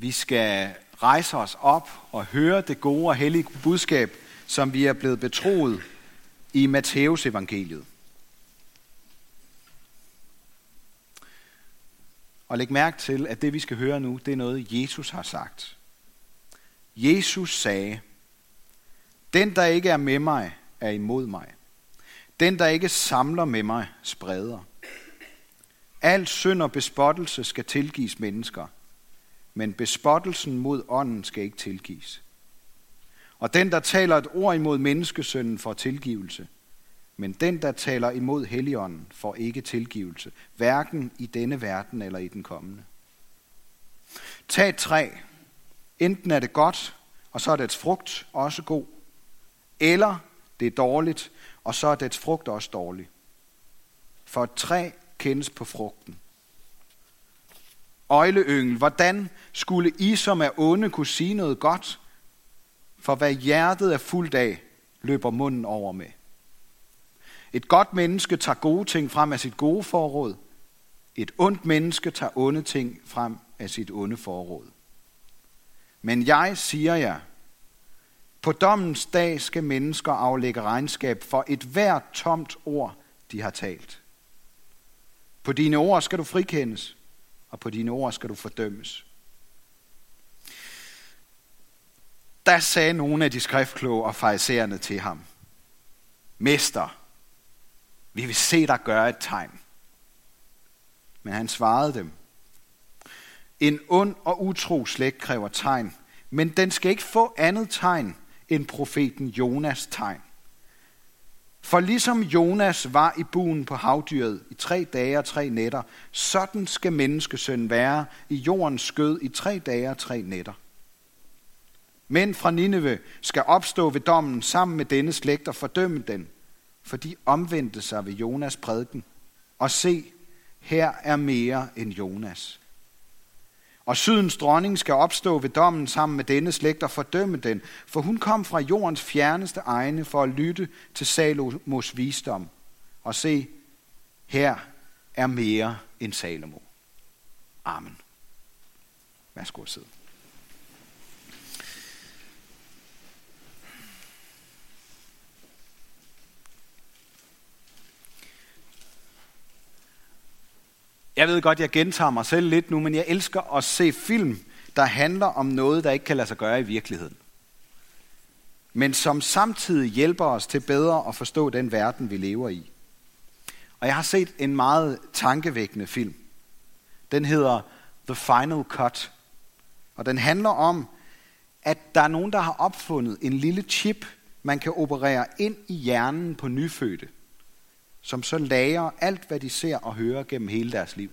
Vi skal rejse os op og høre det gode og hellige budskab, som vi er blevet betroet i Matteus evangeliet. Og læg mærke til, at det vi skal høre nu, det er noget, Jesus har sagt. Jesus sagde, den der ikke er med mig, er imod mig. Den der ikke samler med mig, spreder. Al synd og bespottelse skal tilgives mennesker, men bespottelsen mod ånden skal ikke tilgives. Og den, der taler et ord imod menneskesønnen, får tilgivelse. Men den, der taler imod Helligånden, får ikke tilgivelse, hverken i denne verden eller i den kommende. Tag et træ. Enten er det godt, og så er dets frugt også god. Eller det er dårligt, og så er dets frugt også dårlig. For et træ kendes på frugten. Øjleyngel, hvordan skulle I, som er onde, kunne sige noget godt? For hvad hjertet er fuldt af, løber munden over med. Et godt menneske tager gode ting frem af sit gode forråd. Et ondt menneske tager onde ting frem af sit onde forråd. Men jeg siger jer, på dommens dag skal mennesker aflægge regnskab for et hvert tomt ord, de har talt. På dine ord skal du frikendes, og på dine ord skal du fordømmes. Der sagde nogle af de skriftkloge og farisererne til ham, Mester, vi vil se dig gøre et tegn. Men han svarede dem, en ond og utro slægt kræver tegn, men den skal ikke få andet tegn end profeten Jonas tegn. For ligesom Jonas var i buen på havdyret i tre dage og tre nætter, sådan skal menneskesøn være i jordens skød i tre dage og tre nætter. Men fra Nineve skal opstå ved dommen sammen med denne slægt og fordømme den, for de omvendte sig ved Jonas prædiken. Og se, her er mere end Jonas. Og sydens dronning skal opstå ved dommen sammen med denne slægt og fordømme den, for hun kom fra jordens fjerneste egne for at lytte til Salomos visdom. Og se, her er mere end Salomo. Amen. Værsgo at sidde. Jeg ved godt, jeg gentager mig selv lidt nu, men jeg elsker at se film, der handler om noget, der ikke kan lade sig gøre i virkeligheden. Men som samtidig hjælper os til bedre at forstå den verden, vi lever i. Og jeg har set en meget tankevækkende film. Den hedder The Final Cut. Og den handler om, at der er nogen, der har opfundet en lille chip, man kan operere ind i hjernen på nyfødte som så lager alt, hvad de ser og hører gennem hele deres liv.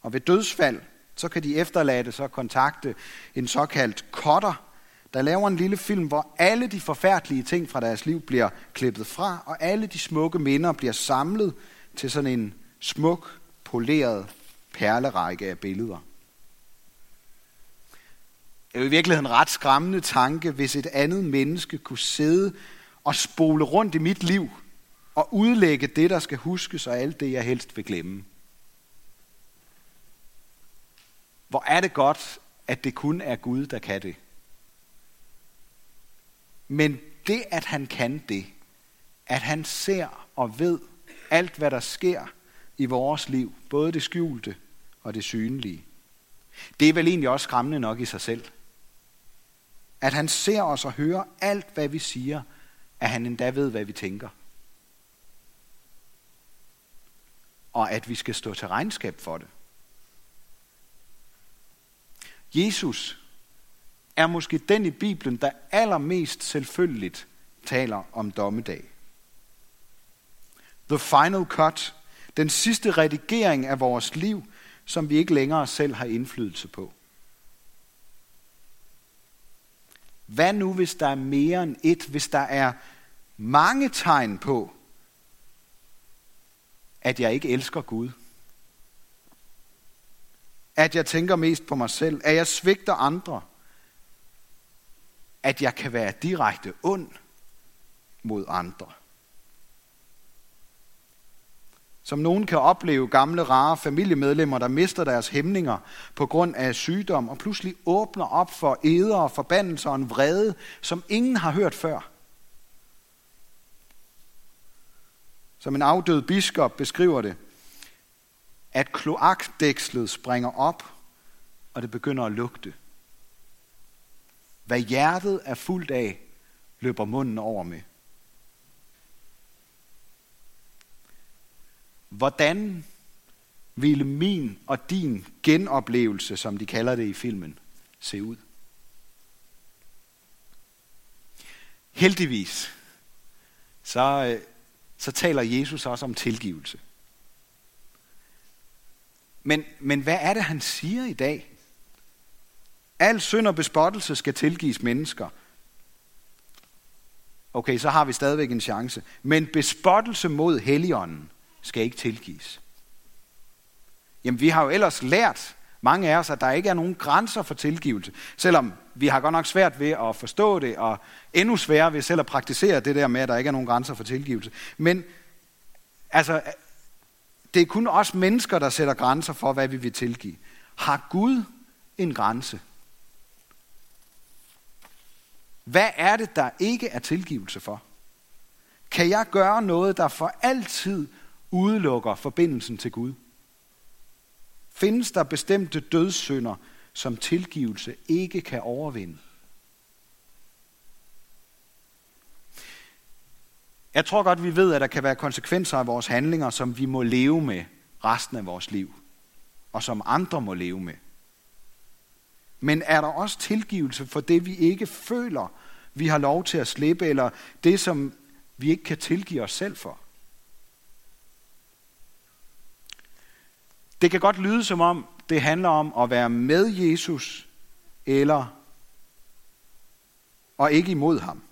Og ved dødsfald, så kan de efterladte så kontakte en såkaldt cutter, der laver en lille film, hvor alle de forfærdelige ting fra deres liv bliver klippet fra, og alle de smukke minder bliver samlet til sådan en smuk, poleret perlerække af billeder. Det er jo i virkeligheden en ret skræmmende tanke, hvis et andet menneske kunne sidde og spole rundt i mit liv og udlægge det, der skal huskes, og alt det, jeg helst vil glemme. Hvor er det godt, at det kun er Gud, der kan det. Men det, at han kan det, at han ser og ved alt, hvad der sker i vores liv, både det skjulte og det synlige, det er vel egentlig også skræmmende nok i sig selv. At han ser os og hører alt, hvad vi siger, at han endda ved, hvad vi tænker. Og at vi skal stå til regnskab for det. Jesus er måske den i Bibelen, der allermest selvfølgeligt taler om dommedag. The final cut, den sidste redigering af vores liv, som vi ikke længere selv har indflydelse på. Hvad nu, hvis der er mere end et, hvis der er mange tegn på, at jeg ikke elsker Gud. At jeg tænker mest på mig selv. At jeg svigter andre. At jeg kan være direkte ond mod andre. Som nogen kan opleve gamle, rare familiemedlemmer, der mister deres hæmninger på grund af sygdom, og pludselig åbner op for æder og forbandelser og en vrede, som ingen har hørt før. Som en afdød biskop beskriver det, at kloakdækslet springer op, og det begynder at lugte. Hvad hjertet er fuldt af, løber munden over med. Hvordan ville min og din genoplevelse, som de kalder det i filmen, se ud? Heldigvis, så, øh, så taler Jesus også om tilgivelse. Men, men hvad er det, han siger i dag? Al synd og bespottelse skal tilgives mennesker. Okay, så har vi stadigvæk en chance. Men bespottelse mod Helligånden skal ikke tilgives. Jamen, vi har jo ellers lært, mange af os, at der ikke er nogen grænser for tilgivelse. Selvom vi har godt nok svært ved at forstå det, og endnu sværere ved selv at praktisere det der med, at der ikke er nogen grænser for tilgivelse. Men altså, det er kun os mennesker, der sætter grænser for, hvad vi vil tilgive. Har Gud en grænse? Hvad er det, der ikke er tilgivelse for? Kan jeg gøre noget, der for altid udelukker forbindelsen til Gud? Findes der bestemte dødssynder, som tilgivelse ikke kan overvinde? Jeg tror godt, vi ved, at der kan være konsekvenser af vores handlinger, som vi må leve med resten af vores liv, og som andre må leve med. Men er der også tilgivelse for det, vi ikke føler, vi har lov til at slippe, eller det, som vi ikke kan tilgive os selv for? Det kan godt lyde som om, det handler om at være med Jesus, eller og ikke imod ham.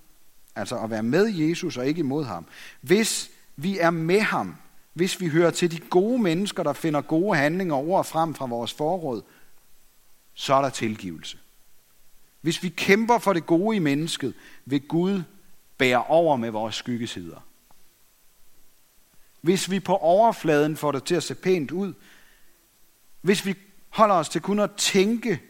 Altså at være med Jesus og ikke imod ham. Hvis vi er med ham, hvis vi hører til de gode mennesker, der finder gode handlinger over og frem fra vores forråd, så er der tilgivelse. Hvis vi kæmper for det gode i mennesket, vil Gud bære over med vores skyggesider. Hvis vi på overfladen får det til at se pænt ud, hvis vi holder os til kun at tænke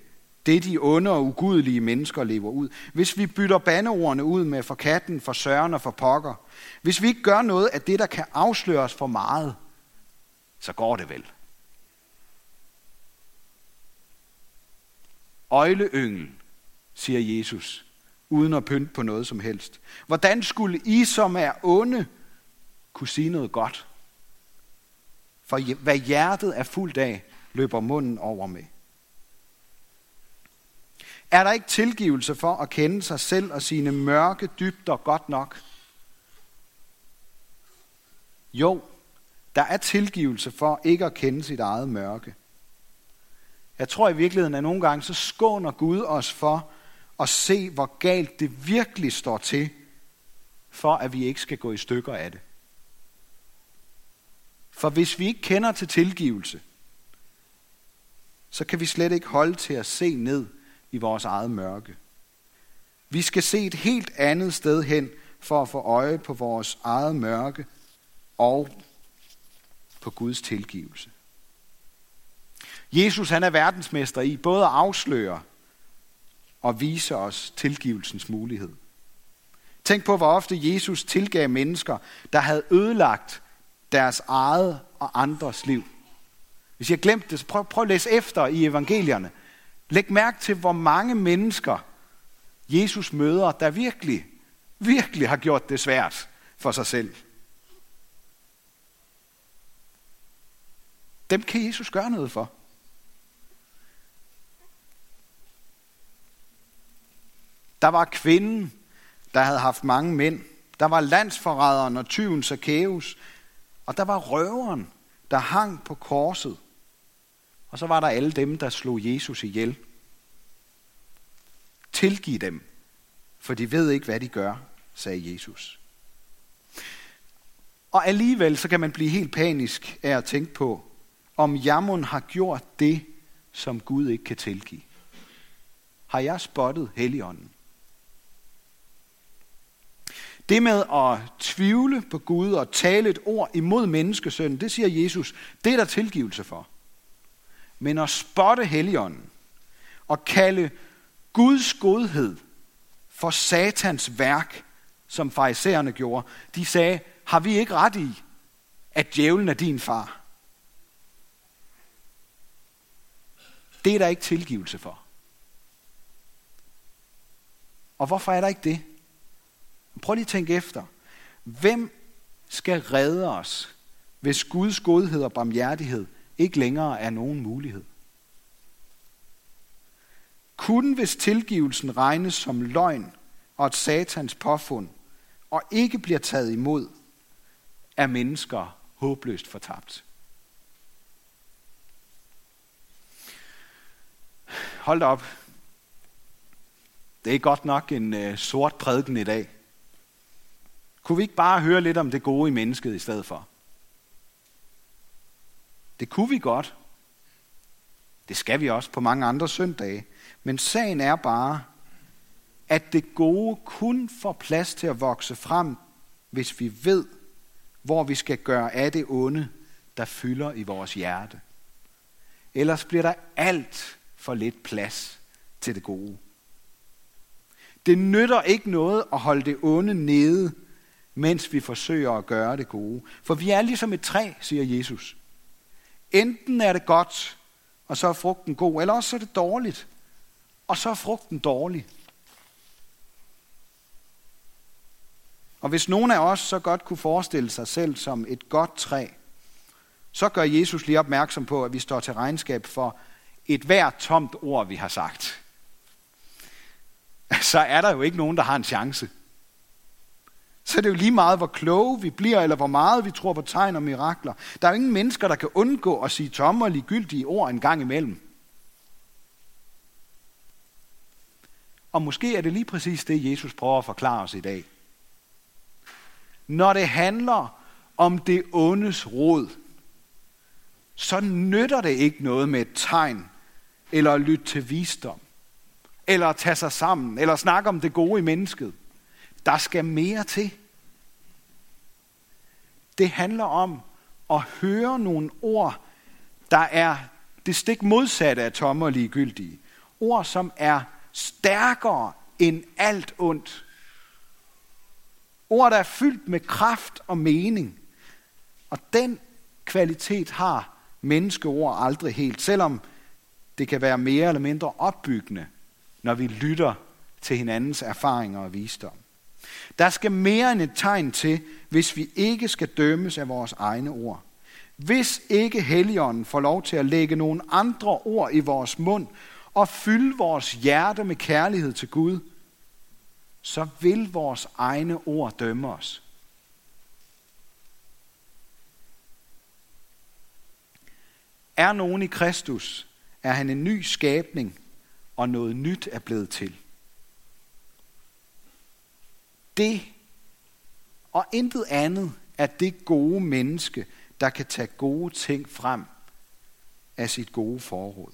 det, de onde og ugudelige mennesker lever ud. Hvis vi bytter bandeordene ud med for katten, for søren og for pokker. Hvis vi ikke gør noget af det, der kan afsløres for meget, så går det vel. Øjleyngel, siger Jesus, uden at pynte på noget som helst. Hvordan skulle I, som er onde, kunne sige noget godt? For hvad hjertet er fuldt af, løber munden over med. Er der ikke tilgivelse for at kende sig selv og sine mørke dybder godt nok? Jo, der er tilgivelse for ikke at kende sit eget mørke. Jeg tror i virkeligheden, at nogle gange så skåner Gud os for at se, hvor galt det virkelig står til, for at vi ikke skal gå i stykker af det. For hvis vi ikke kender til tilgivelse, så kan vi slet ikke holde til at se ned i vores eget mørke. Vi skal se et helt andet sted hen for at få øje på vores eget mørke og på Guds tilgivelse. Jesus han er verdensmester i både at afsløre og vise os tilgivelsens mulighed. Tænk på, hvor ofte Jesus tilgav mennesker, der havde ødelagt deres eget og andres liv. Hvis jeg glemt det, så prøv, prøv at læse efter i evangelierne. Læg mærke til, hvor mange mennesker Jesus møder, der virkelig, virkelig har gjort det svært for sig selv. Dem kan Jesus gøre noget for. Der var kvinden, der havde haft mange mænd. Der var landsforræderen og tyven Zacchaeus. Og der var røveren, der hang på korset. Og så var der alle dem, der slog Jesus ihjel. Tilgiv dem, for de ved ikke, hvad de gør, sagde Jesus. Og alligevel så kan man blive helt panisk af at tænke på, om Jamon har gjort det, som Gud ikke kan tilgive. Har jeg spottet Helligånden? Det med at tvivle på Gud og tale et ord imod menneskesønnen, det siger Jesus, det er der tilgivelse for. Men at spotte Helligånden og kalde Guds godhed for satans værk, som farisæerne gjorde, de sagde, har vi ikke ret i, at djævlen er din far? Det er der ikke tilgivelse for. Og hvorfor er der ikke det? Prøv lige at tænke efter. Hvem skal redde os, hvis Guds godhed og barmhjertighed ikke længere er nogen mulighed? Kun hvis tilgivelsen regnes som løgn og et satans påfund, og ikke bliver taget imod, er mennesker håbløst fortabt. Hold op. Det er godt nok en øh, sort prædiken i dag. Kunne vi ikke bare høre lidt om det gode i mennesket i stedet for? Det kunne vi godt. Det skal vi også på mange andre søndage. Men sagen er bare, at det gode kun får plads til at vokse frem, hvis vi ved, hvor vi skal gøre af det onde, der fylder i vores hjerte. Ellers bliver der alt for lidt plads til det gode. Det nytter ikke noget at holde det onde nede, mens vi forsøger at gøre det gode. For vi er ligesom et træ, siger Jesus. Enten er det godt, og så er frugten god, eller også er det dårligt, og så er frugten dårlig. Og hvis nogen af os så godt kunne forestille sig selv som et godt træ, så gør Jesus lige opmærksom på, at vi står til regnskab for et hvert tomt ord, vi har sagt. Så er der jo ikke nogen, der har en chance. Så er det jo lige meget, hvor kloge vi bliver, eller hvor meget vi tror på tegn og mirakler. Der er jo ingen mennesker, der kan undgå at sige tomme og ligegyldige ord en gang imellem. Og måske er det lige præcis det, Jesus prøver at forklare os i dag. Når det handler om det ondes råd, så nytter det ikke noget med et tegn, eller at lytte til visdom, eller at tage sig sammen, eller snakke om det gode i mennesket. Der skal mere til. Det handler om at høre nogle ord, der er det stik modsatte af tomme og ligegyldige. Ord, som er stærkere end alt ondt. Ord, der er fyldt med kraft og mening. Og den kvalitet har menneskeord aldrig helt, selvom det kan være mere eller mindre opbyggende, når vi lytter til hinandens erfaringer og visdom. Der skal mere end et tegn til, hvis vi ikke skal dømmes af vores egne ord. Hvis ikke Helligånden får lov til at lægge nogle andre ord i vores mund og fylde vores hjerte med kærlighed til Gud, så vil vores egne ord dømme os. Er nogen i Kristus, er han en ny skabning, og noget nyt er blevet til. Det og intet andet er det gode menneske, der kan tage gode ting frem af sit gode forråd.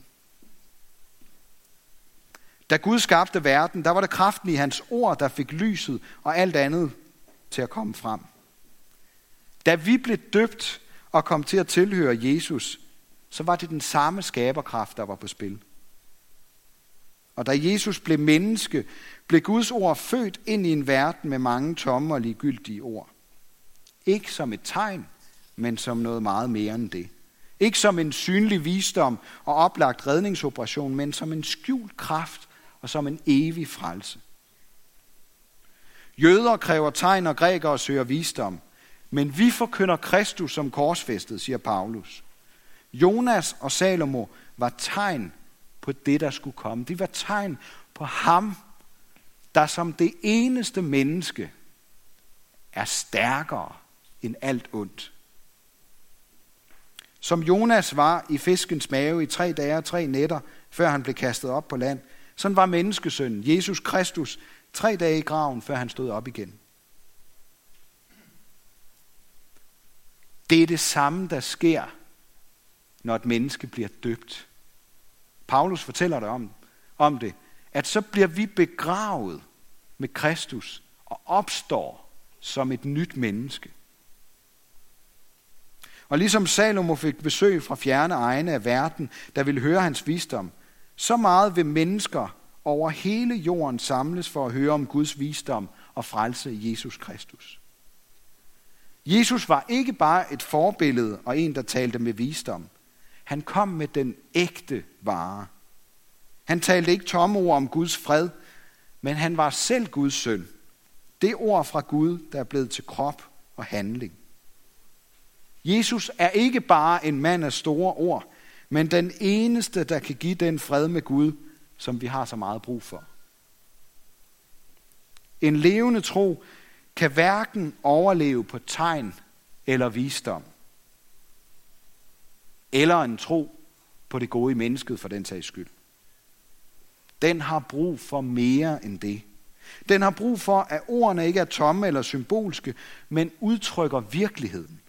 Da Gud skabte verden, der var det kraften i hans ord, der fik lyset og alt andet til at komme frem. Da vi blev døbt og kom til at tilhøre Jesus, så var det den samme skaberkraft, der var på spil. Og da Jesus blev menneske, blev Guds ord født ind i en verden med mange tomme og ligegyldige ord. Ikke som et tegn, men som noget meget mere end det. Ikke som en synlig visdom og oplagt redningsoperation, men som en skjult kraft og som en evig frelse. Jøder kræver tegn, og grækere søger visdom. Men vi forkynder Kristus som korsfæstet, siger Paulus. Jonas og Salomo var tegn på det, der skulle komme. De var tegn på ham, der som det eneste menneske er stærkere end alt ondt. Som Jonas var i fiskens mave i tre dage og tre nætter, før han blev kastet op på land, sådan var menneskesønnen, Jesus Kristus, tre dage i graven, før han stod op igen. Det er det samme, der sker, når et menneske bliver døbt. Paulus fortæller der om, om det, at så bliver vi begravet med Kristus og opstår som et nyt menneske. Og ligesom Salomo fik besøg fra fjerne egne af verden, der ville høre hans visdom, så meget vil mennesker over hele jorden samles for at høre om Guds visdom og frelse i Jesus Kristus. Jesus var ikke bare et forbillede og en, der talte med visdom. Han kom med den ægte vare. Han talte ikke tomme ord om Guds fred, men han var selv Guds søn. Det ord fra Gud, der er blevet til krop og handling. Jesus er ikke bare en mand af store ord, men den eneste, der kan give den fred med Gud, som vi har så meget brug for. En levende tro kan hverken overleve på tegn eller visdom, eller en tro på det gode i mennesket for den sags skyld. Den har brug for mere end det. Den har brug for, at ordene ikke er tomme eller symbolske, men udtrykker virkeligheden.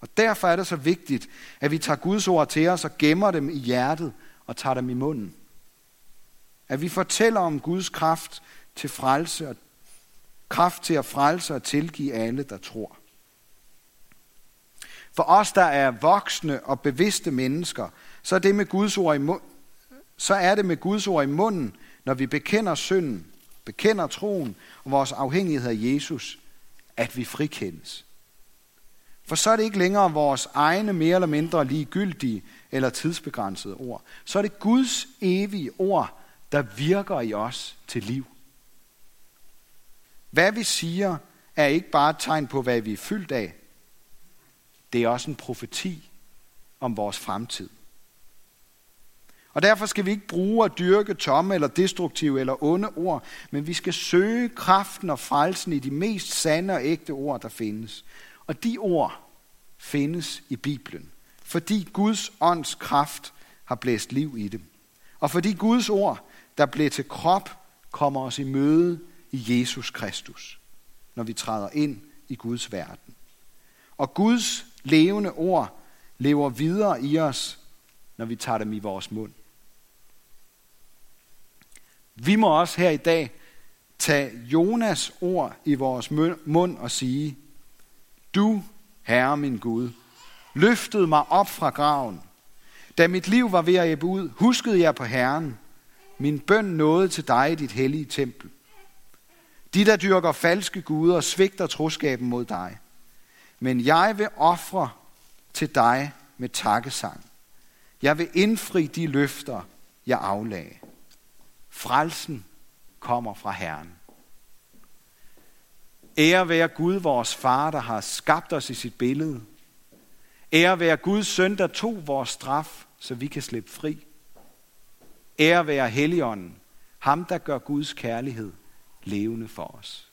Og derfor er det så vigtigt, at vi tager Guds ord til os og gemmer dem i hjertet og tager dem i munden. At vi fortæller om Guds kraft til frelse og kraft til at frelse og tilgive alle, der tror. For os, der er voksne og bevidste mennesker, så er det med Guds ord i, mund, så er det med Guds ord i munden, når vi bekender synden, bekender troen og vores afhængighed af Jesus, at vi frikendes. For så er det ikke længere vores egne mere eller mindre ligegyldige eller tidsbegrænsede ord. Så er det Guds evige ord, der virker i os til liv. Hvad vi siger, er ikke bare et tegn på, hvad vi er fyldt af. Det er også en profeti om vores fremtid. Og derfor skal vi ikke bruge at dyrke tomme eller destruktive eller onde ord, men vi skal søge kraften og frelsen i de mest sande og ægte ord, der findes. Og de ord findes i Bibelen, fordi Guds ånds kraft har blæst liv i dem. Og fordi Guds ord, der blev til krop, kommer os i møde i Jesus Kristus, når vi træder ind i Guds verden. Og Guds levende ord lever videre i os, når vi tager dem i vores mund. Vi må også her i dag tage Jonas ord i vores mund og sige, du, Herre min Gud, løftede mig op fra graven. Da mit liv var ved at ebbe ud, huskede jeg på Herren. Min bøn nåede til dig i dit hellige tempel. De, der dyrker falske guder, svigter troskaben mod dig. Men jeg vil ofre til dig med takkesang. Jeg vil indfri de løfter, jeg aflagde. Frelsen kommer fra Herren. Ære være Gud, vores far, der har skabt os i sit billede. Ære være Guds søn, der tog vores straf, så vi kan slippe fri. Ære være Helligånden, ham der gør Guds kærlighed levende for os.